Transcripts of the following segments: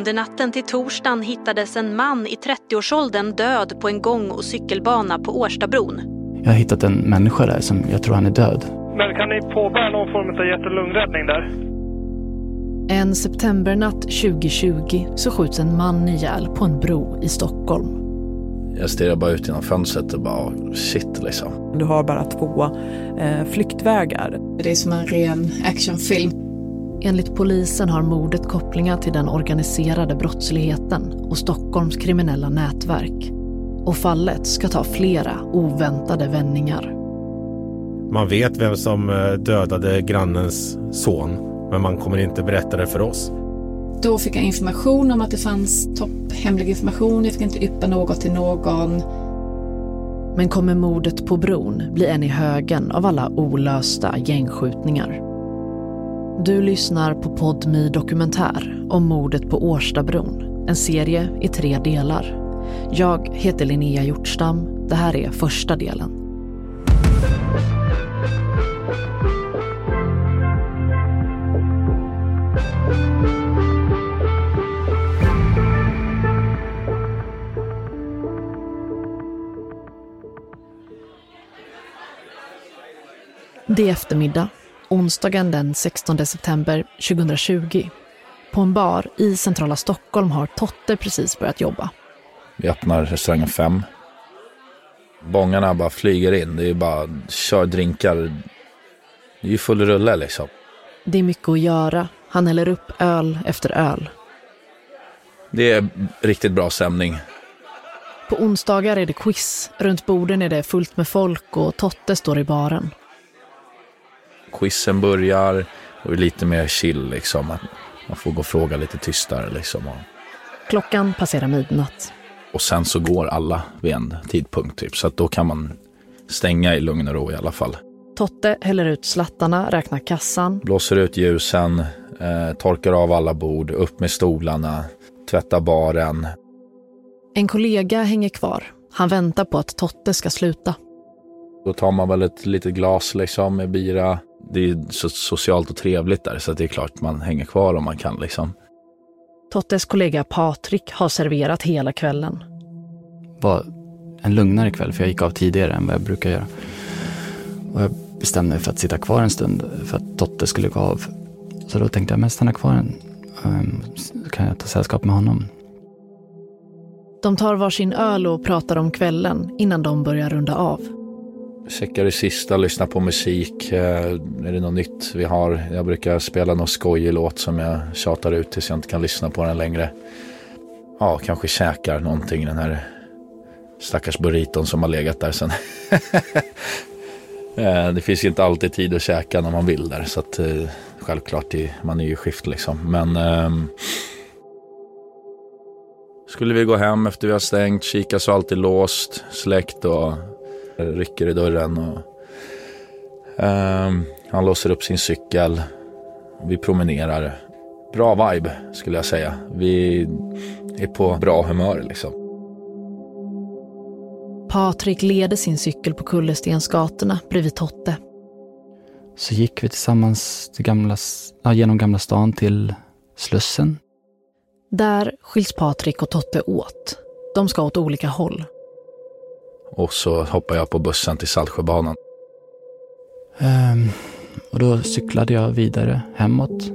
Under natten till torsdagen hittades en man i 30-årsåldern död på en gång och cykelbana på Årstabron. Jag har hittat en människa där som jag tror han är död. Men kan ni påbörja någon form av hjärt och lungräddning där? En septembernatt 2020 så skjuts en man ihjäl på en bro i Stockholm. Jag stirrar bara ut genom fönstret och bara shit liksom. Du har bara två eh, flyktvägar. Det är som en ren actionfilm. Enligt polisen har mordet kopplingar till den organiserade brottsligheten och Stockholms kriminella nätverk. Och fallet ska ta flera oväntade vändningar. Man vet vem som eh, dödade grannens son, men man kommer inte berätta det för oss. Då fick jag information om att det fanns topphemlig information. Jag fick inte yppa något till någon. Men kommer mordet på bron bli en i högen av alla olösta gängskjutningar? Du lyssnar på Podmi Dokumentär om mordet på Årstabron. En serie i tre delar. Jag heter Linnea Hjortstam. Det här är första delen. Det är eftermiddag, onsdagen den 16 september 2020. På en bar i centrala Stockholm har Totte precis börjat jobba. Vi öppnar restaurangen fem. Bångarna bara flyger in. Det är bara kör drinkar. Det är ju full rulle liksom. Det är mycket att göra. Han häller upp öl efter öl. Det är riktigt bra stämning. På onsdagar är det quiz. Runt borden är det fullt med folk och Totte står i baren. Quizen börjar och lite mer chill liksom. Man får gå och fråga lite tystare liksom. Klockan passerar midnatt. Och sen så går alla vid en tidpunkt typ. Så att då kan man stänga i lugn och ro i alla fall. Totte häller ut slattarna, räknar kassan. Blåser ut ljusen, eh, torkar av alla bord, upp med stolarna, tvättar baren. En kollega hänger kvar. Han väntar på att Totte ska sluta. Då tar man väl ett litet glas liksom med bira. Det är så socialt och trevligt där så det är klart man hänger kvar om man kan liksom. Tottes kollega Patrik har serverat hela kvällen. Det var en lugnare kväll för jag gick av tidigare än vad jag brukar göra. Och jag bestämde mig för att sitta kvar en stund för att Totte skulle gå av. Så då tänkte jag, men stanna kvar en. Um, så kan jag ta sällskap med honom. De tar varsin öl och pratar om kvällen innan de börjar runda av. Checkar det sista, lyssnar på musik. Eh, är det något nytt vi har? Jag brukar spela någon skojig låt som jag tjatar ut tills jag inte kan lyssna på den längre. Ja, kanske käkar någonting den här stackars burriton som har legat där sen. Eh, det finns ju inte alltid tid att käka när man vill där. Så att eh, självklart, man är ju skift liksom. Men ehm, skulle vi gå hem efter vi har stängt, kika så alltid låst, släckt och rycker i dörren. Och, um, han låser upp sin cykel. Vi promenerar. Bra vibe skulle jag säga. Vi är på bra humör liksom. Patrik leder sin cykel på Kullerstensgatorna bredvid Totte. Så gick vi tillsammans till gamla, ja, genom Gamla stan till Slussen. Där skiljs Patrik och Totte åt. De ska åt olika håll. Och så hoppar jag på bussen till Saltsjöbanan. Um, och då cyklade jag vidare hemåt.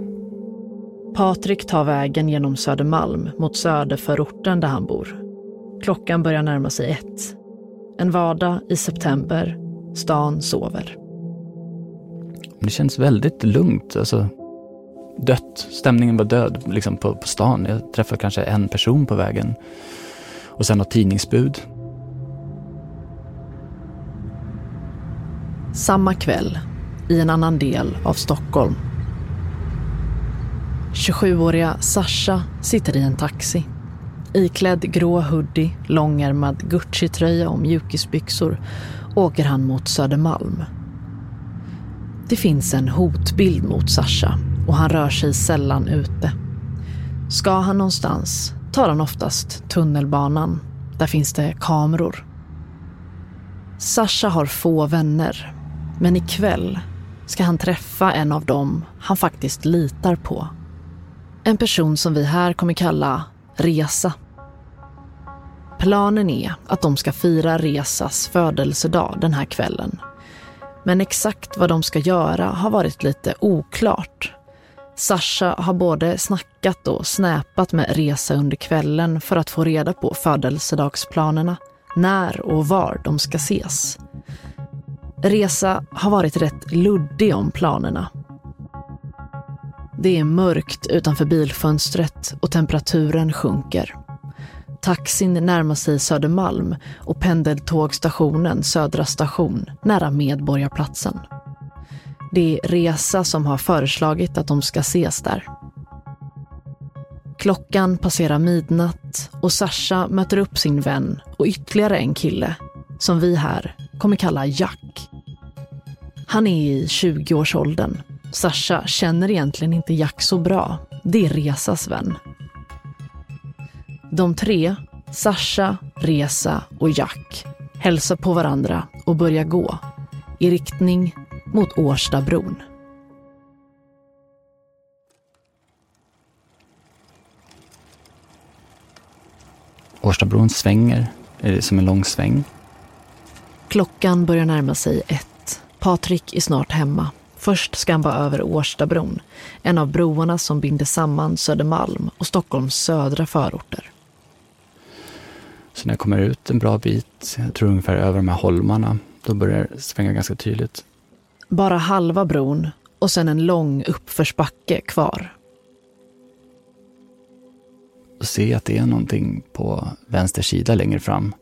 Patrik tar vägen genom Södermalm mot söderförorten där han bor. Klockan börjar närma sig ett. En vardag i september. Stan sover. Det känns väldigt lugnt. Alltså, dött. Stämningen var död liksom på, på stan. Jag träffade kanske en person på vägen. Och sen något tidningsbud. Samma kväll, i en annan del av Stockholm. 27-åriga Sasha sitter i en taxi. Iklädd grå hoodie, långärmad Gucci-tröja och mjukisbyxor åker han mot Södermalm. Det finns en hotbild mot Sasha och han rör sig sällan ute. Ska han någonstans tar han oftast tunnelbanan. Där finns det kameror. Sasha har få vänner, men ikväll ska han träffa en av dem han faktiskt litar på. En person som vi här kommer kalla Resa. Planen är att de ska fira Resas födelsedag den här kvällen. Men exakt vad de ska göra har varit lite oklart. Sasha har både snackat och snäpat med Resa under kvällen för att få reda på födelsedagsplanerna, när och var de ska ses. Resa har varit rätt luddig om planerna. Det är mörkt utanför bilfönstret och temperaturen sjunker. Taxin närmar sig Södermalm och pendeltågstationen Södra station nära Medborgarplatsen. Det är Resa som har föreslagit att de ska ses där. Klockan passerar midnatt och Sasha möter upp sin vän och ytterligare en kille som vi här kommer kalla Jack. Han är i 20-årsåldern. Sasha känner egentligen inte Jack så bra. Det är Resas vän. De tre, Sasha, Resa och Jack, hälsar på varandra och börjar gå i riktning mot Årstabron. Årstabron svänger, är som en lång sväng. Klockan börjar närma sig ett. Patrik är snart hemma. Först ska han vara över Årstabron, en av broarna som binder samman Södermalm och Stockholms södra förorter. Så när jag kommer ut en bra bit, jag tror ungefär över de här holmarna, då börjar det svänga ganska tydligt. Bara halva bron och sen en lång uppförsbacke kvar. Och se att det är någonting på vänster sida längre fram.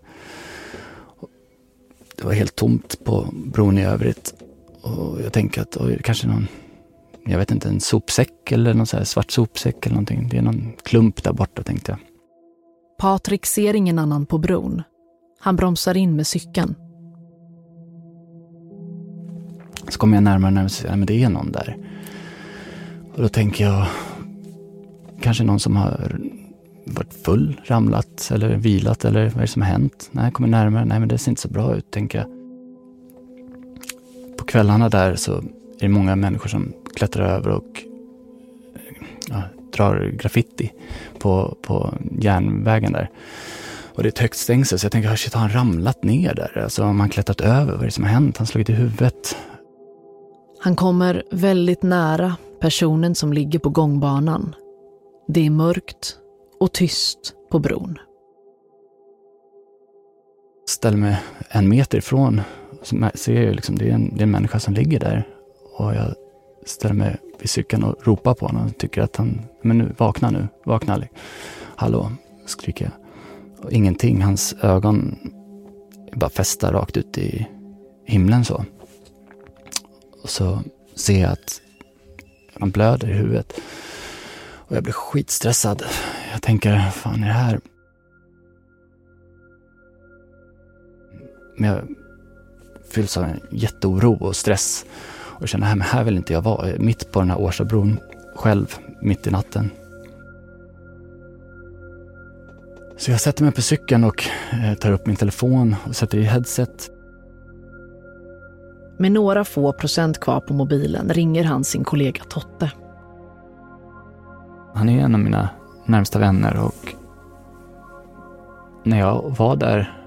Det var helt tomt på bron i övrigt. Och jag tänker att oj, kanske någon, jag vet inte, en sopsäck eller någon så svart sopsäck eller någonting. Det är någon klump där borta tänkte jag. Patrik ser ingen annan på bron. Han bromsar in med cykeln. Så kommer jag närmare och närmare men det är någon där. Och då tänker jag, kanske någon som har varit full, ramlat eller vilat eller vad är det som har hänt? Nej, jag kommer närmare, nej men det ser inte så bra ut, tänker jag. På kvällarna där så är det många människor som klättrar över och ja, drar graffiti på, på järnvägen där. Och det är ett högt stängsel så jag tänker, ah, shit, har han ramlat ner där? Alltså har han klättrat över? Vad är det som har hänt? Han slagit i huvudet. Han kommer väldigt nära personen som ligger på gångbanan. Det är mörkt och tyst på bron. Ställer mig en meter ifrån så ser jag liksom, det är, en, det är en människa som ligger där. Och jag ställer mig vid cykeln och ropar på honom tycker att han, men nu, vakna nu, vakna. Hallå, skriker jag. Och ingenting, hans ögon bara fästa rakt ut i himlen så. Och så ser jag att han blöder i huvudet. Och jag blir skitstressad. Jag tänker, fan är det här? Men jag fylls av en jätteoro och stress. Och känner, här, men här vill inte jag vara. Mitt på den här Årstabron, själv, mitt i natten. Så jag sätter mig på cykeln och eh, tar upp min telefon och sätter i headset. Med några få procent kvar på mobilen ringer han sin kollega Totte. Han är en av mina närmsta vänner och när jag var där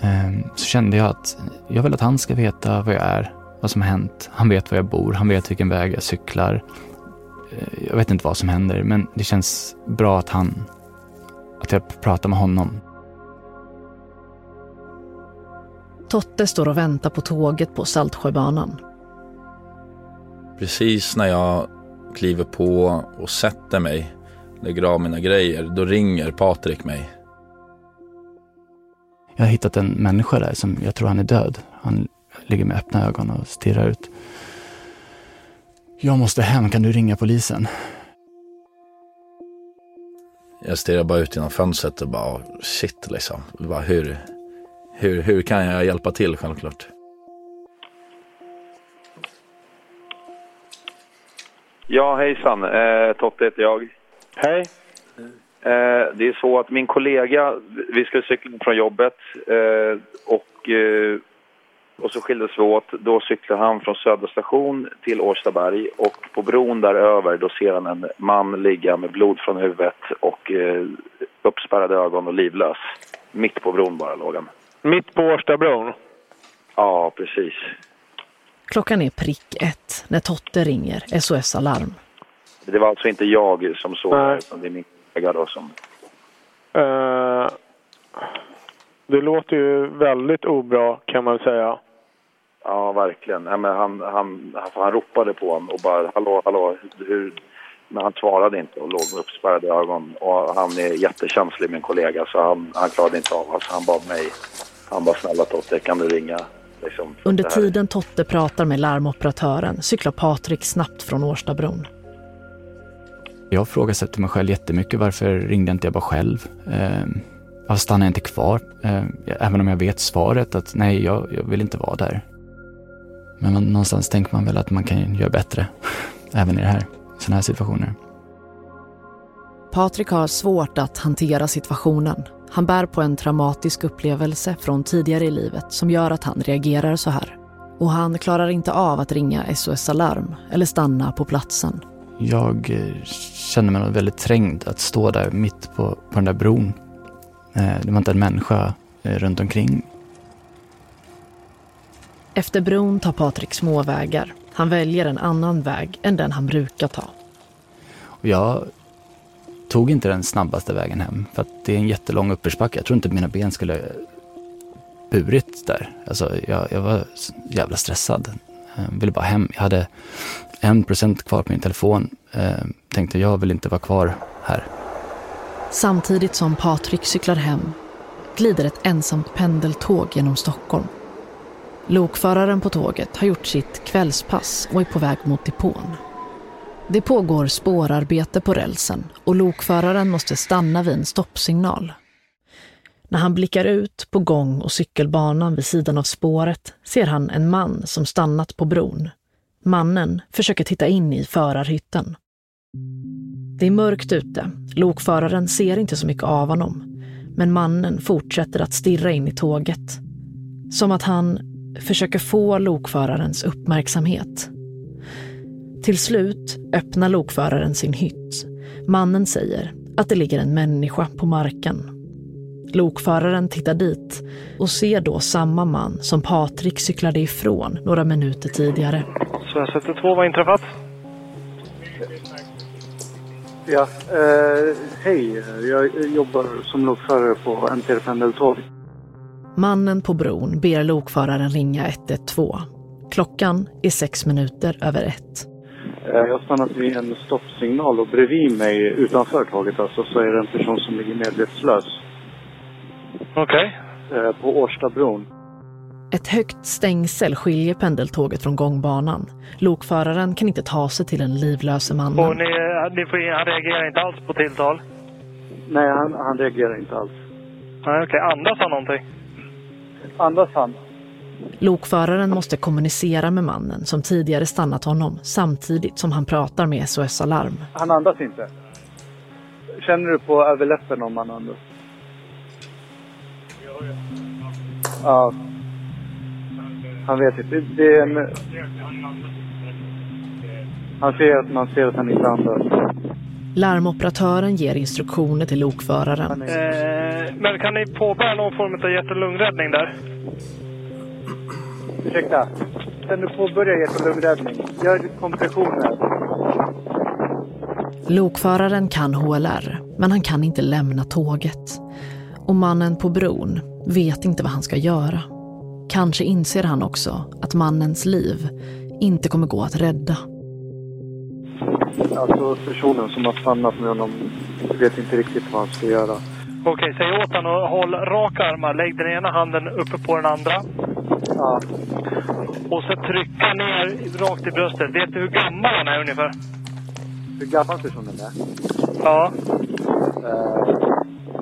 eh, så kände jag att jag vill att han ska veta vad jag är, vad som har hänt. Han vet var jag bor, han vet vilken väg jag cyklar. Eh, jag vet inte vad som händer, men det känns bra att han, att jag pratar med honom. Totte står och väntar på tåget på Saltsjöbanan. Precis när jag kliver på och sätter mig, lägger av mina grejer, då ringer Patrik mig. Jag har hittat en människa där som jag tror han är död. Han ligger med öppna ögon och stirrar ut. Jag måste hem, kan du ringa polisen? Jag stirrar bara ut genom fönstret och bara shit liksom. Bara, hur, hur, hur kan jag hjälpa till självklart? Ja, hejsan. Eh, Totte heter jag. Hej. Eh, det är så att min kollega, vi skulle cykla från jobbet eh, och eh, och så skildes vi åt. Då cyklar han från Södra station till Årstaberg och på bron där över då ser han en man ligga med blod från huvudet och eh, uppspärrade ögon och livlös. Mitt på bron bara låg han. Mitt på Årstabron? Ja, precis. Klockan är prick ett när Totte ringer SOS Alarm. Det var alltså inte jag som såg det, utan det är min kollega då som... Uh, det låter ju väldigt obra kan man säga. Ja, verkligen. Ja, men han, han, han, han ropade på honom och bara hallå, hallå, hur... Men han svarade inte och låg med uppspärrade ögon. Och han är jättekänslig, min kollega, så han, han klarade inte av alltså, Han bad mig, han bara snälla Totte, kan du ringa? Liksom, Under tiden Totte pratar med larmoperatören cyklar Patrik snabbt från Årstabron. Jag frågasätter mig själv jättemycket. Varför ringde inte jag bara själv? Eh, varför stannade jag inte kvar? Eh, även om jag vet svaret att nej, jag, jag vill inte vara där. Men man, någonstans tänker man väl att man kan göra bättre. även i det här, sådana här situationer. Patrik har svårt att hantera situationen. Han bär på en traumatisk upplevelse från tidigare i livet som gör att han reagerar så här. Och han klarar inte av att ringa SOS Alarm eller stanna på platsen. Jag eh, kände mig väldigt trängd att stå där mitt på, på den där bron. Eh, det var inte en människa eh, runt omkring. Efter bron tar Patrik småvägar. Han väljer en annan väg än den han brukar ta. Jag tog inte den snabbaste vägen hem för att det är en jättelång uppförsbacke. Jag tror inte mina ben skulle burit där. Alltså, jag, jag var jävla stressad. Jag ville bara hem. Jag hade en procent kvar på min telefon. Eh, tänkte jag vill inte vara kvar här. Samtidigt som Patrik cyklar hem glider ett ensamt pendeltåg genom Stockholm. Lokföraren på tåget har gjort sitt kvällspass och är på väg mot depån. Det pågår spårarbete på rälsen och lokföraren måste stanna vid en stoppsignal. När han blickar ut på gång och cykelbanan vid sidan av spåret ser han en man som stannat på bron. Mannen försöker titta in i förarhytten. Det är mörkt ute. Lokföraren ser inte så mycket av honom. Men mannen fortsätter att stirra in i tåget. Som att han försöker få lokförarens uppmärksamhet. Till slut öppnar lokföraren sin hytt. Mannen säger att det ligger en människa på marken. Lokföraren tittar dit och ser då samma man som Patrik cyklade ifrån några minuter tidigare. Svensk 112, vad inträffat? Ja, eh, hej. Jag jobbar som lokförare på MTR pendeltåg. Mannen på bron ber lokföraren ringa 112. Klockan är sex minuter över ett. Eh, jag har stannat vid en stoppsignal och bredvid mig utanför tåget alltså, så är det en person som ligger medvetslös. Okej. Okay. Eh, på Årstabron. Ett högt stängsel skiljer pendeltåget från gångbanan. Lokföraren kan inte ta sig till den livlöse mannen. Och ni, ni får, han reagerar inte alls på tilltal? Nej, han, han reagerar inte alls. Nej, okej. Okay. Andas han någonting? Andas han? Lokföraren måste kommunicera med mannen som tidigare stannat honom samtidigt som han pratar med SOS Alarm. Han andas inte. Känner du på överläppen om han andas? Ja. Han vet inte. Det är en... Han ser att man ser att han inte andas. Larmoperatören ger instruktioner till lokföraren. Eh, men kan ni påbörja någon form av hjärt-lungräddning där? Ursäkta. Kan du påbörja hjärt-lungräddning? Gör kompressioner. Lokföraren kan HLR, men han kan inte lämna tåget. Och mannen på bron vet inte vad han ska göra. Kanske inser han också att mannens liv inte kommer gå att rädda. Alltså personen som har stannat med honom vet inte riktigt vad han ska göra. Okej, säg åt honom att håll raka armar. Lägg den ena handen uppe på den andra. Ja. Och så trycka ner rakt i bröstet. Vet du hur gammal han är ungefär? Hur gammal personen är? Ja. Uh,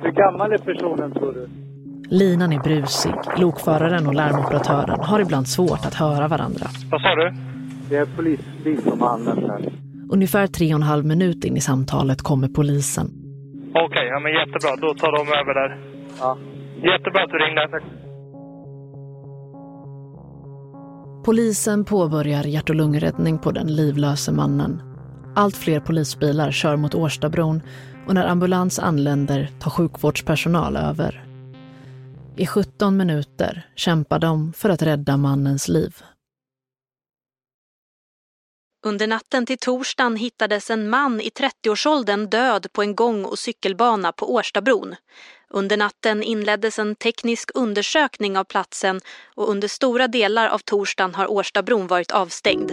hur gammal är personen tror du? Linan är brusig. Lokföraren och larmoperatören har ibland svårt att höra varandra. Vad sa du? Det är polisbil som har använt den. Ungefär tre och en halv minut in i samtalet kommer polisen. Okej, okay, ja, men jättebra. Då tar de över där. Ja. Jättebra att du ringde. Polisen påbörjar hjärt och lungräddning på den livlöse mannen. Allt fler polisbilar kör mot Årstabron och när ambulans anländer tar sjukvårdspersonal över. I 17 minuter kämpar de för att rädda mannens liv. Under natten till torsdagen hittades en man i 30-årsåldern död på en gång och cykelbana på Årstabron. Under natten inleddes en teknisk undersökning av platsen och under stora delar av torsdagen har Årstabron varit avstängd.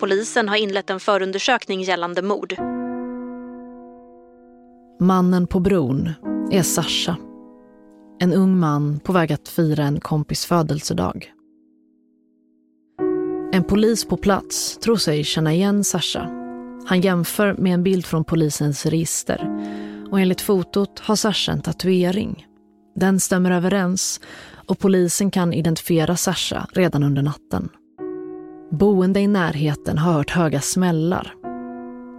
Polisen har inlett en förundersökning gällande mord. Mannen på bron är Sasha. En ung man på väg att fira en kompis födelsedag. En polis på plats tror sig känna igen Sasha. Han jämför med en bild från polisens register och enligt fotot har Sasha en tatuering. Den stämmer överens och polisen kan identifiera Sasha redan under natten. Boende i närheten har hört höga smällar.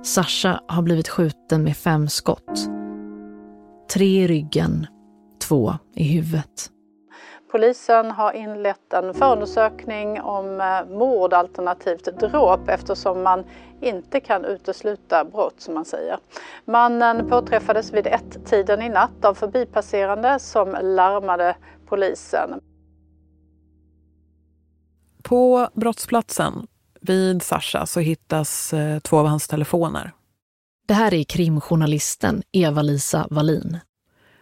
Sasha har blivit skjuten med fem skott. Tre i ryggen, två i huvudet. Polisen har inlett en förundersökning om eh, mord alternativt dråp eftersom man inte kan utesluta brott som man säger. Mannen påträffades vid ett-tiden i natt av förbipasserande som larmade polisen. På brottsplatsen vid Sasha så hittas eh, två av hans telefoner. Det här är krimjournalisten Eva-Lisa Wallin.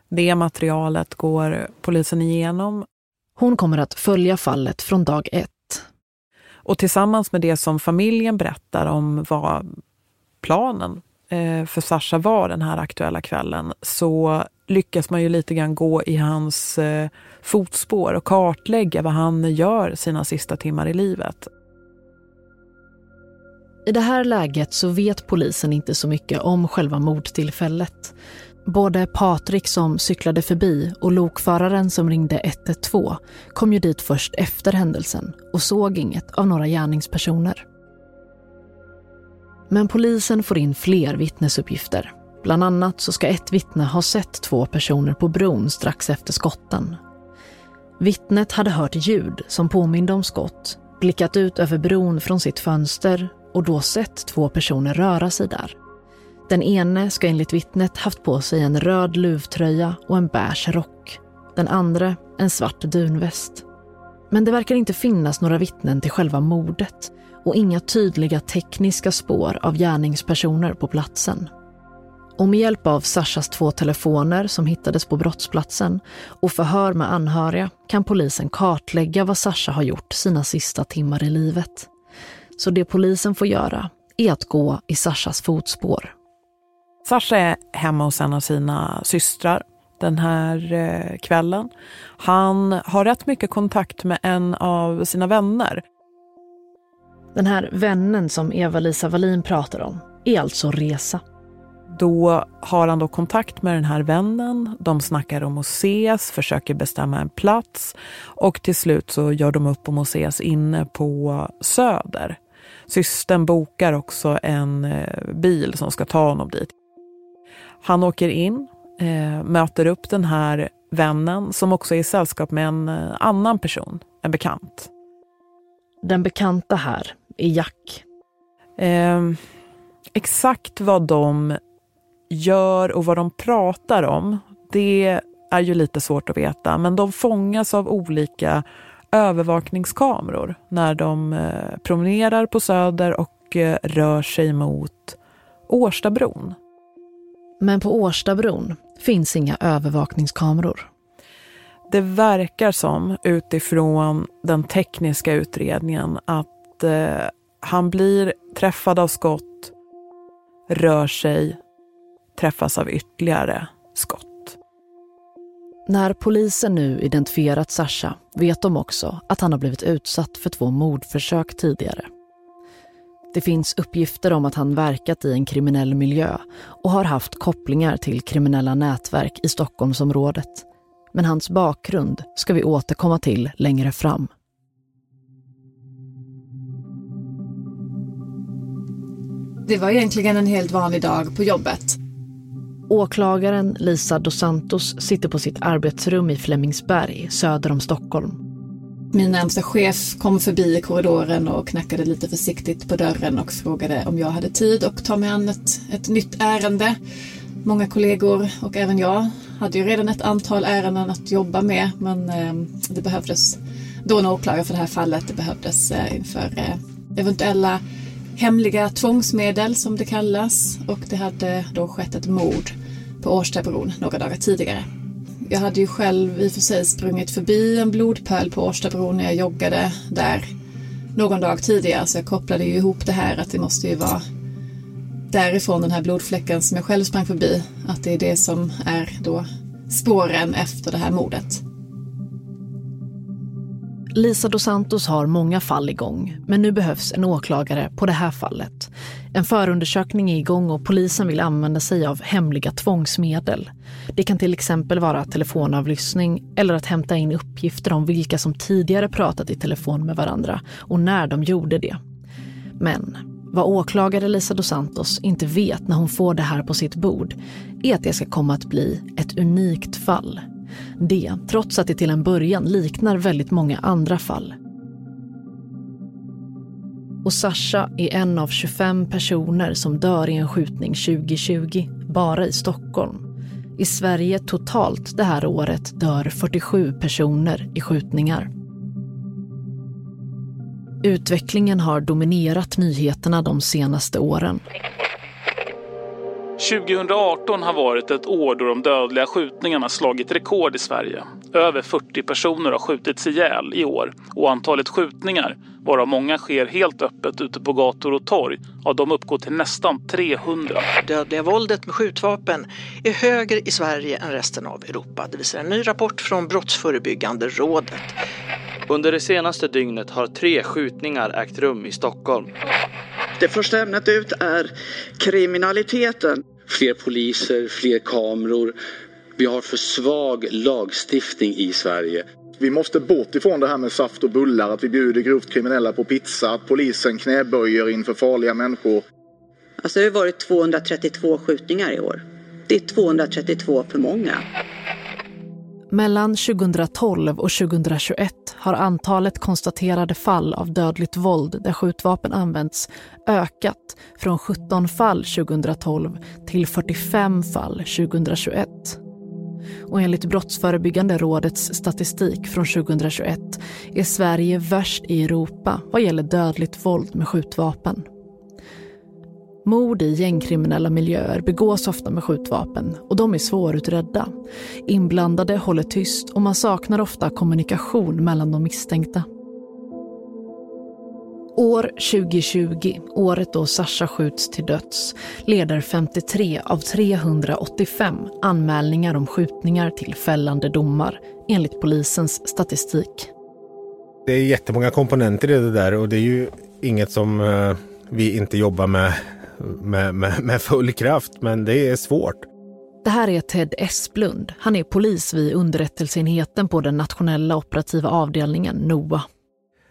Det materialet går polisen igenom. Hon kommer att följa fallet från dag ett. Och tillsammans med det som familjen berättar om vad planen eh, för Sasha var den här aktuella kvällen så lyckas man ju lite grann gå i hans eh, fotspår och kartlägga vad han gör sina sista timmar i livet. I det här läget så vet polisen inte så mycket om själva mordtillfället. Både Patrik som cyklade förbi och lokföraren som ringde 112 kom ju dit först efter händelsen och såg inget av några gärningspersoner. Men polisen får in fler vittnesuppgifter. Bland annat så ska ett vittne ha sett två personer på bron strax efter skotten. Vittnet hade hört ljud som påminde om skott, blickat ut över bron från sitt fönster och då sett två personer röra sig där. Den ene ska enligt vittnet haft på sig en röd luvtröja och en beige rock. Den andra en svart dunväst. Men det verkar inte finnas några vittnen till själva mordet och inga tydliga tekniska spår av gärningspersoner på platsen. Och med hjälp av Sashas två telefoner som hittades på brottsplatsen och förhör med anhöriga kan polisen kartlägga vad Sasha har gjort sina sista timmar i livet. Så det polisen får göra är att gå i Sashas fotspår. Sasha är hemma hos en av sina systrar den här eh, kvällen. Han har rätt mycket kontakt med en av sina vänner. Den här vännen som Eva-Lisa Wallin pratar om är alltså Resa. Då har han då kontakt med den här vännen. De snackar om att ses, försöker bestämma en plats och till slut så gör de upp om att ses inne på Söder. Systern bokar också en eh, bil som ska ta honom dit. Han åker in, eh, möter upp den här vännen som också är i sällskap med en eh, annan person, en bekant. Den bekanta här är Jack. Eh, exakt vad de gör och vad de pratar om, det är ju lite svårt att veta. Men de fångas av olika övervakningskameror när de eh, promenerar på Söder och rör sig mot Årstabron. Men på Årstabron finns inga övervakningskameror. Det verkar som, utifrån den tekniska utredningen, att eh, han blir träffad av skott, rör sig, träffas av ytterligare skott. När polisen nu identifierat Sasha vet de också att han har blivit utsatt för två mordförsök tidigare. Det finns uppgifter om att han verkat i en kriminell miljö och har haft kopplingar till kriminella nätverk i Stockholmsområdet. Men hans bakgrund ska vi återkomma till längre fram. Det var egentligen en helt vanlig dag på jobbet. Åklagaren Lisa dos Santos sitter på sitt arbetsrum i Flemingsberg söder om Stockholm. Min närmsta chef kom förbi i korridoren och knackade lite försiktigt på dörren och frågade om jag hade tid att ta mig an ett, ett nytt ärende. Många kollegor och även jag hade ju redan ett antal ärenden att jobba med men eh, det behövdes då en åklagare för det här fallet. Det behövdes eh, inför eh, eventuella hemliga tvångsmedel som det kallas och det hade då skett ett mord på Årstabron några dagar tidigare. Jag hade ju själv i och för sig sprungit förbi en blodpöl på Årstabron när jag joggade där någon dag tidigare så jag kopplade ju ihop det här att det måste ju vara därifrån den här blodfläcken som jag själv sprang förbi att det är det som är då spåren efter det här mordet. Lisa dos Santos har många fall igång, men nu behövs en åklagare på det här fallet. En förundersökning är igång och polisen vill använda sig av hemliga tvångsmedel. Det kan till exempel vara telefonavlyssning eller att hämta in uppgifter om vilka som tidigare pratat i telefon med varandra och när de gjorde det. Men vad åklagare Lisa dos Santos inte vet när hon får det här på sitt bord är att det ska komma att bli ett unikt fall. Det trots att det till en början liknar väldigt många andra fall. Och Sasha är en av 25 personer som dör i en skjutning 2020, bara i Stockholm. I Sverige totalt det här året dör 47 personer i skjutningar. Utvecklingen har dominerat nyheterna de senaste åren. 2018 har varit ett år då de dödliga skjutningarna slagit rekord i Sverige. Över 40 personer har skjutits ihjäl i år och antalet skjutningar, varav många sker helt öppet ute på gator och torg, ja, de uppgår till nästan 300. Dödliga våldet med skjutvapen är högre i Sverige än resten av Europa. Det visar en ny rapport från Brottsförebyggande rådet. Under det senaste dygnet har tre skjutningar ägt rum i Stockholm. Det första ämnet ut är kriminaliteten. Fler poliser, fler kameror. Vi har för svag lagstiftning i Sverige. Vi måste bort ifrån det här med saft och bullar, att vi bjuder grovt kriminella på pizza, att polisen knäböjer inför farliga människor. Alltså det har varit 232 skjutningar i år. Det är 232 för många. Mellan 2012 och 2021 har antalet konstaterade fall av dödligt våld där skjutvapen använts ökat från 17 fall 2012 till 45 fall 2021. Och enligt Brottsförebyggande rådets statistik från 2021 är Sverige värst i Europa vad gäller dödligt våld med skjutvapen. Mord i gängkriminella miljöer begås ofta med skjutvapen och de är svårutredda. Inblandade håller tyst och man saknar ofta kommunikation mellan de misstänkta. År 2020, året då Sasha skjuts till döds, leder 53 av 385 anmälningar om skjutningar till fällande domar enligt polisens statistik. Det är jättemånga komponenter i det där och det är ju inget som eh, vi inte jobbar med med, med, med full kraft, men det är svårt. Det här är Ted Esplund. Han är polis vid underrättelseenheten på den nationella operativa avdelningen NOA.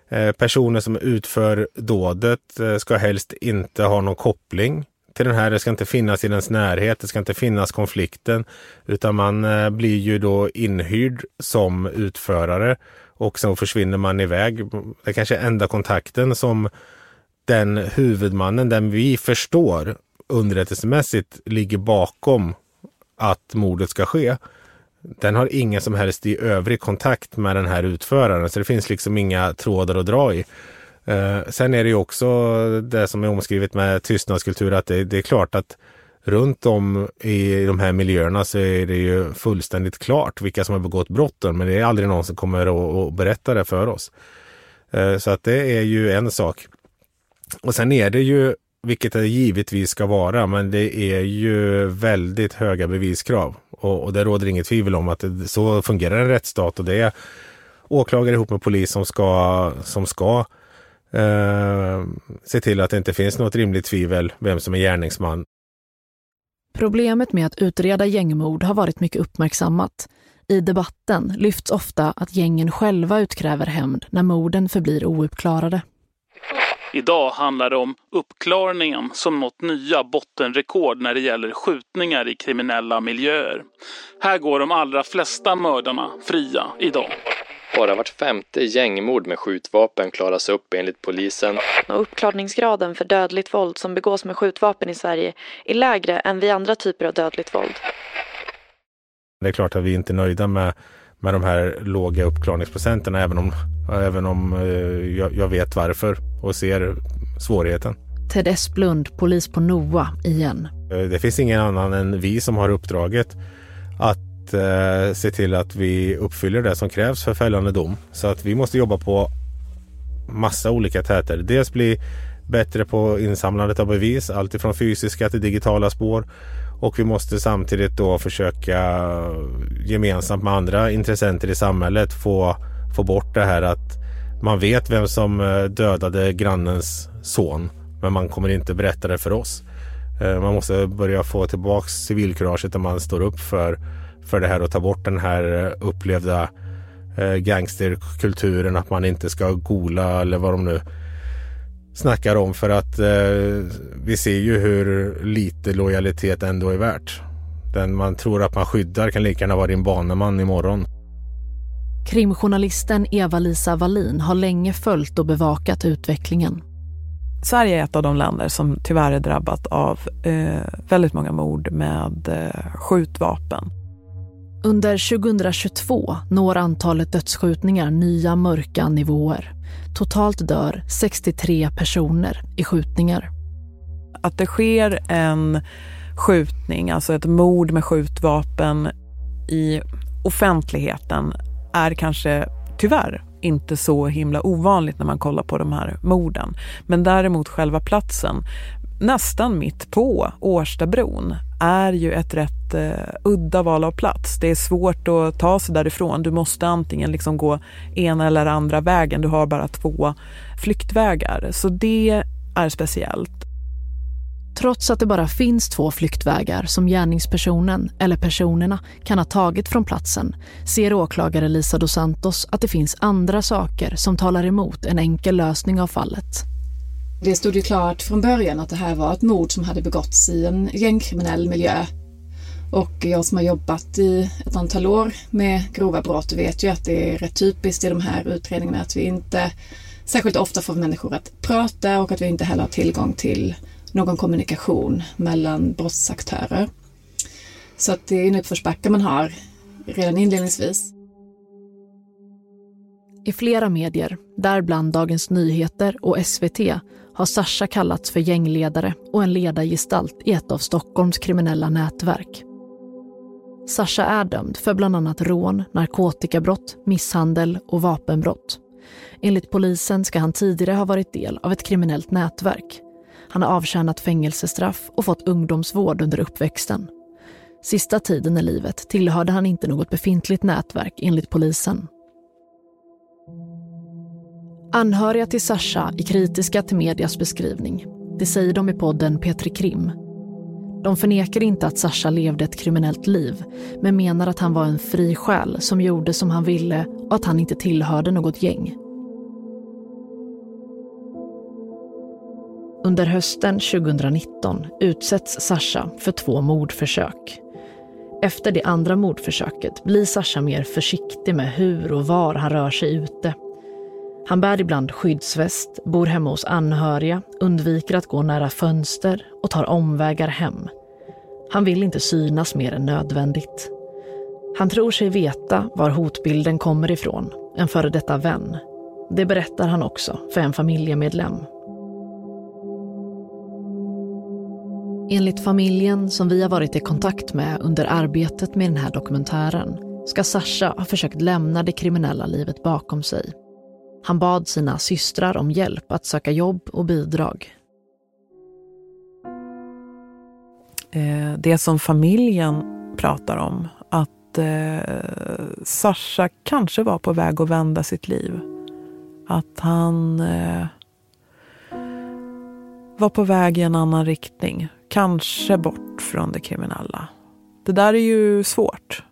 Eh, personer som utför dådet eh, ska helst inte ha någon koppling till den här. Det ska inte finnas i dens närhet, det ska inte finnas konflikten, utan man eh, blir ju då inhyrd som utförare och så försvinner man iväg. Det är kanske är enda kontakten som den huvudmannen, den vi förstår underrättelsemässigt ligger bakom att mordet ska ske. Den har ingen som helst i övrig kontakt med den här utföraren, så det finns liksom inga trådar att dra i. Eh, sen är det ju också det som är omskrivet med tystnadskultur, att det, det, är klart att runt om i de här miljöerna så är det ju fullständigt klart vilka som har begått brotten, men det är aldrig någon som kommer att, berätta det för oss. Eh, så att det är ju en sak. Och sen är det ju, vilket det givetvis ska vara, men det är ju väldigt höga beviskrav. Och, och det råder inget tvivel om att det, så fungerar en rättsstat och det är åklagare ihop med polis som ska, som ska eh, se till att det inte finns något rimligt tvivel vem som är gärningsman. Problemet med att utreda gängmord har varit mycket uppmärksammat. I debatten lyfts ofta att gängen själva utkräver hämnd när morden förblir ouppklarade. Idag handlar det om uppklarningen som nått nya bottenrekord när det gäller skjutningar i kriminella miljöer. Här går de allra flesta mördarna fria idag. Bara vart femte gängmord med skjutvapen klaras upp enligt polisen. Och uppklarningsgraden för dödligt våld som begås med skjutvapen i Sverige är lägre än vid andra typer av dödligt våld. Det är klart att vi inte är nöjda med, med de här låga uppklarningsprocenterna även om, även om eh, jag, jag vet varför och ser svårigheten. Ted Esplund, polis på NOA, igen. Eh, Det finns ingen annan än vi som har uppdraget att eh, se till att vi uppfyller det som krävs för fällande dom. Så att vi måste jobba på massa olika täter. Dels bli bättre på insamlandet av bevis, allt ifrån fysiska till digitala spår. Och vi måste samtidigt då försöka gemensamt med andra intressenter i samhället få, få bort det här att man vet vem som eh, dödade grannens son men man kommer inte berätta det för oss. Eh, man måste börja få tillbaks civilkuraget där man står upp för, för det här och ta bort den här eh, upplevda gangsterkulturen att man inte ska gola eller vad de nu snackar om för att eh, vi ser ju hur lite lojalitet ändå är värt. Den man tror att man skyddar kan lika gärna vara din baneman imorgon. Krimjournalisten Eva-Lisa Wallin har länge följt och bevakat utvecklingen. Sverige är ett av de länder som tyvärr är drabbat av eh, väldigt många mord med eh, skjutvapen. Under 2022 når antalet dödsskjutningar nya mörka nivåer. Totalt dör 63 personer i skjutningar. Att det sker en skjutning, alltså ett mord med skjutvapen i offentligheten är kanske tyvärr inte så himla ovanligt när man kollar på de här morden. Men däremot själva platsen, nästan mitt på Årstabron, är ju ett rätt eh, udda val av plats. Det är svårt att ta sig därifrån. Du måste antingen liksom gå ena eller andra vägen. Du har bara två flyktvägar. Så det är speciellt. Trots att det bara finns två flyktvägar som gärningspersonen eller personerna kan ha tagit från platsen ser åklagare Lisa dos Santos att det finns andra saker som talar emot en enkel lösning av fallet. Det stod ju klart från början att det här var ett mord som hade begåtts i en gängkriminell miljö. Och jag som har jobbat i ett antal år med grova brott vet ju att det är rätt typiskt i de här utredningarna att vi inte särskilt ofta får människor att prata och att vi inte heller har tillgång till någon kommunikation mellan brottsaktörer. Så att det är en uppförsbacke man har redan inledningsvis. I flera medier, däribland Dagens Nyheter och SVT, har Sasha kallats för gängledare och en ledargestalt i ett av Stockholms kriminella nätverk. Sasha är dömd för bland annat rån, narkotikabrott, misshandel och vapenbrott. Enligt polisen ska han tidigare ha varit del av ett kriminellt nätverk. Han har avtjänat fängelsestraff och fått ungdomsvård under uppväxten. Sista tiden i livet tillhörde han inte något befintligt nätverk enligt polisen. Anhöriga till Sasha är kritiska till medias beskrivning. Det säger de i podden Petri Krim. De förnekar inte att Sasha levde ett kriminellt liv men menar att han var en fri själ som gjorde som han ville och att han inte tillhörde något gäng. Under hösten 2019 utsätts Sasha för två mordförsök. Efter det andra mordförsöket blir Sasha mer försiktig med hur och var han rör sig ute. Han bär ibland skyddsväst, bor hemma hos anhöriga, undviker att gå nära fönster och tar omvägar hem. Han vill inte synas mer än nödvändigt. Han tror sig veta var hotbilden kommer ifrån, en före detta vän. Det berättar han också för en familjemedlem. Enligt familjen som vi har varit i kontakt med under arbetet med den här dokumentären ska Sasha ha försökt lämna det kriminella livet bakom sig. Han bad sina systrar om hjälp att söka jobb och bidrag. Eh, det som familjen pratar om, att eh, Sasha kanske var på väg att vända sitt liv. Att han eh, var på väg i en annan riktning. Kanske bort från det kriminella. Det där är ju svårt.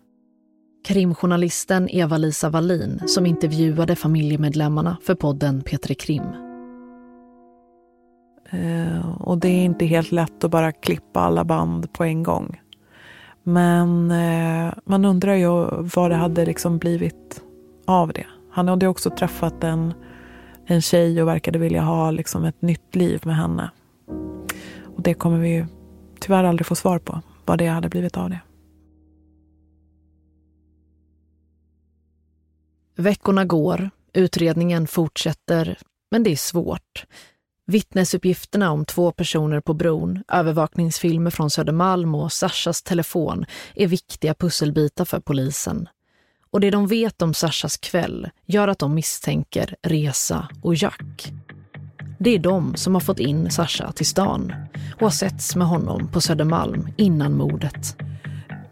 Krimjournalisten Eva-Lisa Wallin som intervjuade familjemedlemmarna för podden Petri Krim. Eh, och det är inte helt lätt att bara klippa alla band på en gång. Men eh, man undrar ju vad det hade liksom blivit av det. Han hade också träffat en, en tjej och verkade vilja ha liksom ett nytt liv med henne. Och det kommer vi tyvärr aldrig få svar på, vad det hade blivit av det. Veckorna går, utredningen fortsätter, men det är svårt. Vittnesuppgifterna om två personer på bron, övervakningsfilmer från Södermalm och Sashas telefon är viktiga pusselbitar för polisen. Och det de vet om Sashas kväll gör att de misstänker Resa och Jack. Det är de som har fått in Sasha till stan och har setts med honom på Södermalm innan mordet.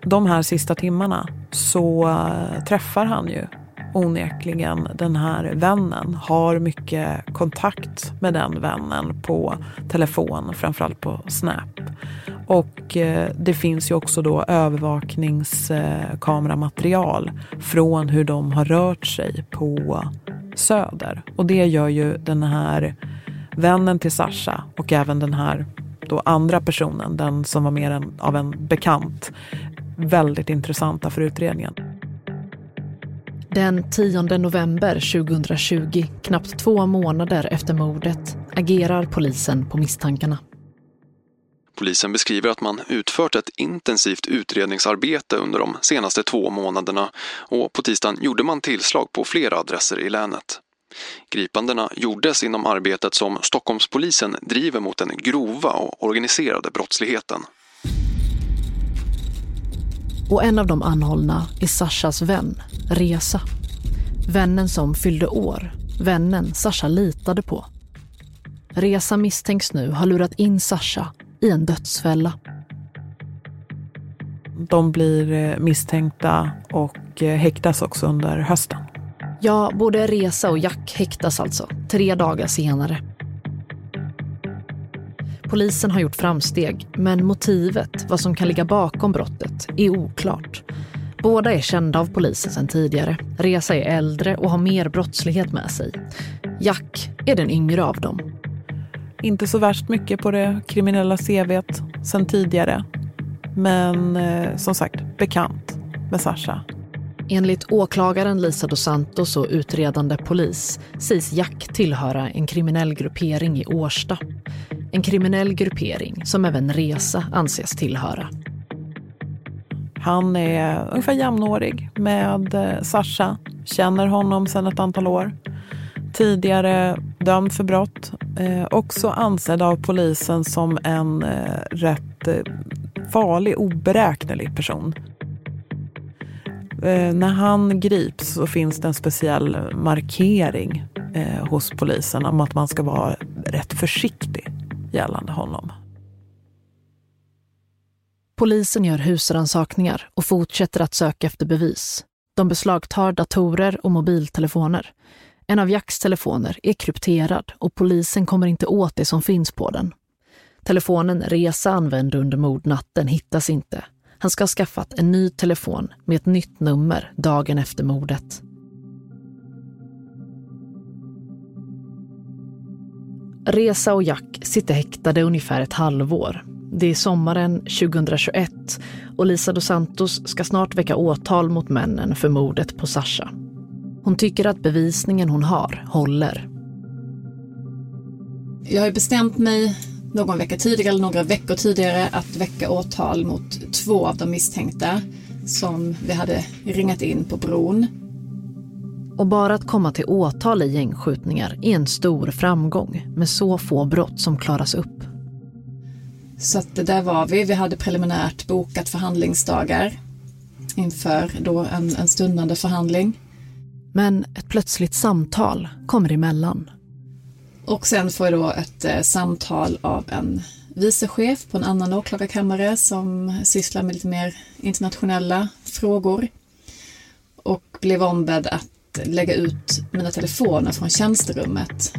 De här sista timmarna så eh, träffar han ju onekligen den här vännen, har mycket kontakt med den vännen på telefon, framförallt på Snap. Och eh, det finns ju också då övervakningskameramaterial från hur de har rört sig på Söder. Och det gör ju den här vännen till Sasha och även den här då andra personen, den som var mer av en bekant, väldigt intressanta för utredningen. Den 10 november 2020, knappt två månader efter mordet, agerar polisen på misstankarna. Polisen beskriver att man utfört ett intensivt utredningsarbete under de senaste två månaderna och på tisdagen gjorde man tillslag på flera adresser i länet. Gripandena gjordes inom arbetet som Stockholmspolisen driver mot den grova och organiserade brottsligheten. Och en av de anhållna är Sashas vän, Resa. Vännen som fyllde år. Vännen Sasha litade på. Resa misstänks nu ha lurat in Sasha i en dödsfälla. De blir eh, misstänkta och eh, häktas också under hösten. Ja, både Resa och Jack häktas alltså, tre dagar senare. Polisen har gjort framsteg, men motivet, vad som kan ligga bakom brottet, är oklart. Båda är kända av polisen sedan tidigare. Resa är äldre och har mer brottslighet med sig. Jack är den yngre av dem. Inte så värst mycket på det kriminella CVt sedan tidigare. Men eh, som sagt, bekant med Sasha. Enligt åklagaren Lisa dos Santos och utredande polis sägs Jack tillhöra en kriminell gruppering i Årsta. En kriminell gruppering som även Resa anses tillhöra. Han är ungefär jämnårig med eh, Sasha, känner honom sedan ett antal år. Tidigare dömd för brott, eh, också ansedd av polisen som en eh, rätt eh, farlig, oberäknelig person. Eh, när han grips så finns det en speciell markering eh, hos polisen om att man ska vara rätt försiktig gällande honom. Polisen gör husrannsakningar och fortsätter att söka efter bevis. De beslagtar datorer och mobiltelefoner. En av Jacks telefoner är krypterad och polisen kommer inte åt det som finns på den. Telefonen Resa använde under mordnatten hittas inte. Han ska ha skaffat en ny telefon med ett nytt nummer dagen efter mordet. Resa och Jack sitter häktade ungefär ett halvår. Det är sommaren 2021 och Lisa dos Santos ska snart väcka åtal mot männen för mordet på Sasha. Hon tycker att bevisningen hon har håller. Jag har bestämt mig någon vecka tidigare eller några veckor tidigare att väcka åtal mot två av de misstänkta som vi hade ringat in på bron. Och bara att komma till åtal i gängskjutningar är en stor framgång med så få brott som klaras upp. Så att där var vi. Vi hade preliminärt bokat förhandlingsdagar inför då en, en stundande förhandling. Men ett plötsligt samtal kommer emellan. Och sen får jag då ett eh, samtal av en vicechef på en annan åklagarkammare som sysslar med lite mer internationella frågor. Och blev ombedd att lägga ut mina telefoner från tjänsterummet.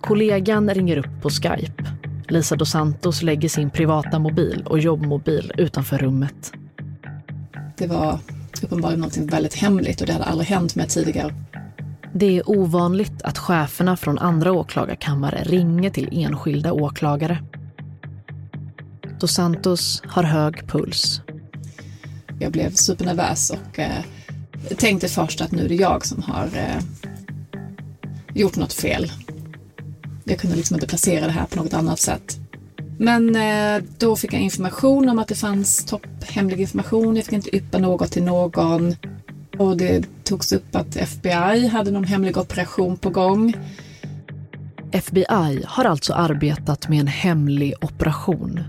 Kollegan ringer upp på Skype. Lisa dos Santos lägger sin privata mobil och jobbmobil utanför rummet. Det var uppenbarligen något väldigt hemligt och det hade aldrig hänt mig tidigare. Det är ovanligt att cheferna från andra åklagarkammare ringer till enskilda åklagare. Dos Santos har hög puls. Jag blev supernervös och eh, tänkte först att nu är det jag som har eh, gjort något fel. Jag kunde liksom inte placera det här på något annat sätt. Men eh, då fick jag information om att det fanns topphemlig information. Jag fick inte yppa något till någon. Och det togs upp att FBI hade någon hemlig operation på gång. FBI har alltså arbetat med en hemlig operation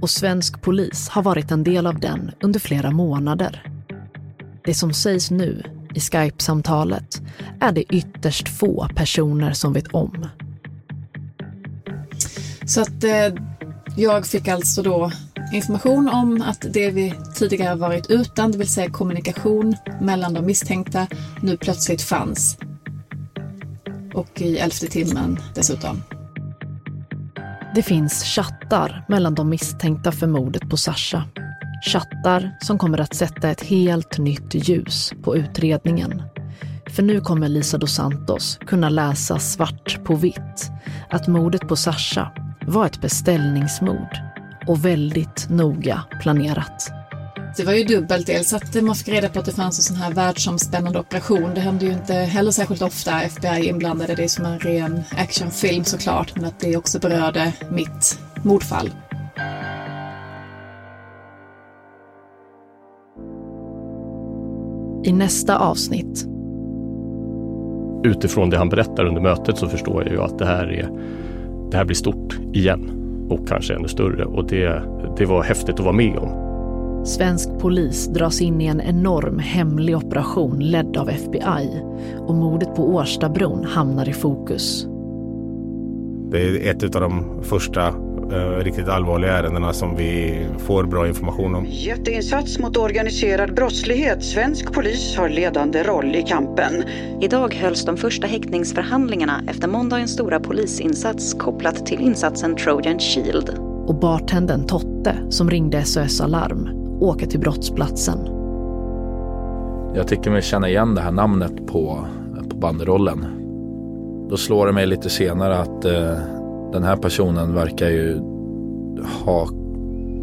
och svensk polis har varit en del av den under flera månader. Det som sägs nu i Skype-samtalet är det ytterst få personer som vet om. Så att eh, jag fick alltså då information om att det vi tidigare varit utan, det vill säga kommunikation mellan de misstänkta, nu plötsligt fanns. Och i elfte timmen dessutom. Det finns chattar mellan de misstänkta för mordet på Sasha. Chattar som kommer att sätta ett helt nytt ljus på utredningen. För nu kommer Lisa dos Santos kunna läsa svart på vitt att mordet på Sasha var ett beställningsmord och väldigt noga planerat. Det var ju dubbelt. Dels att man fick reda på att det fanns en sån här världsomspännande operation. Det hände ju inte heller särskilt ofta FBI inblandade. Det är som en ren actionfilm såklart, men att det också berörde mitt mordfall. I nästa avsnitt. Utifrån det han berättar under mötet så förstår jag ju att det här, är, det här blir stort igen och kanske ännu större och det, det var häftigt att vara med om. Svensk polis dras in i en enorm hemlig operation ledd av FBI och mordet på Årstabron hamnar i fokus. Det är ett av de första eh, riktigt allvarliga ärendena som vi får bra information om. Jätteinsats mot organiserad brottslighet. Svensk polis har ledande roll i kampen. Idag hölls de första häktningsförhandlingarna efter måndagens stora polisinsats kopplat till insatsen Trojan Shield. Och bartendern Totte, som ringde SOS Alarm, åker till brottsplatsen. Jag tycker mig känna igen det här namnet på, på banderollen. Då slår det mig lite senare att eh, den här personen verkar ju ha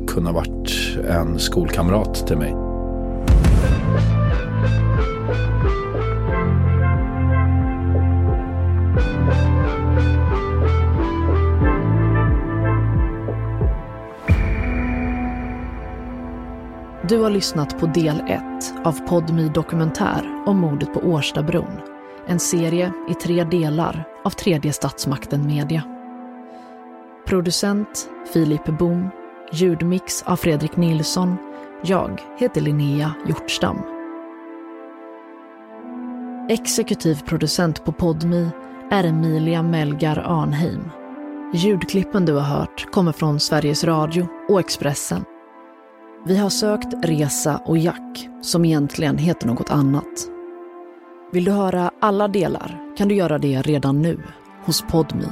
kunnat varit en skolkamrat till mig. Du har lyssnat på del 1 av Podmi Dokumentär om mordet på Årstabron. En serie i tre delar av tredje statsmakten Media. Producent Filip Bom. Ljudmix av Fredrik Nilsson. Jag heter Linnea Hjortstam. Exekutiv producent på Podmi är Emilia Melgar Arnheim. Ljudklippen du har hört kommer från Sveriges Radio och Expressen. Vi har sökt Resa och Jack, som egentligen heter något annat. Vill du höra alla delar kan du göra det redan nu hos Podmi.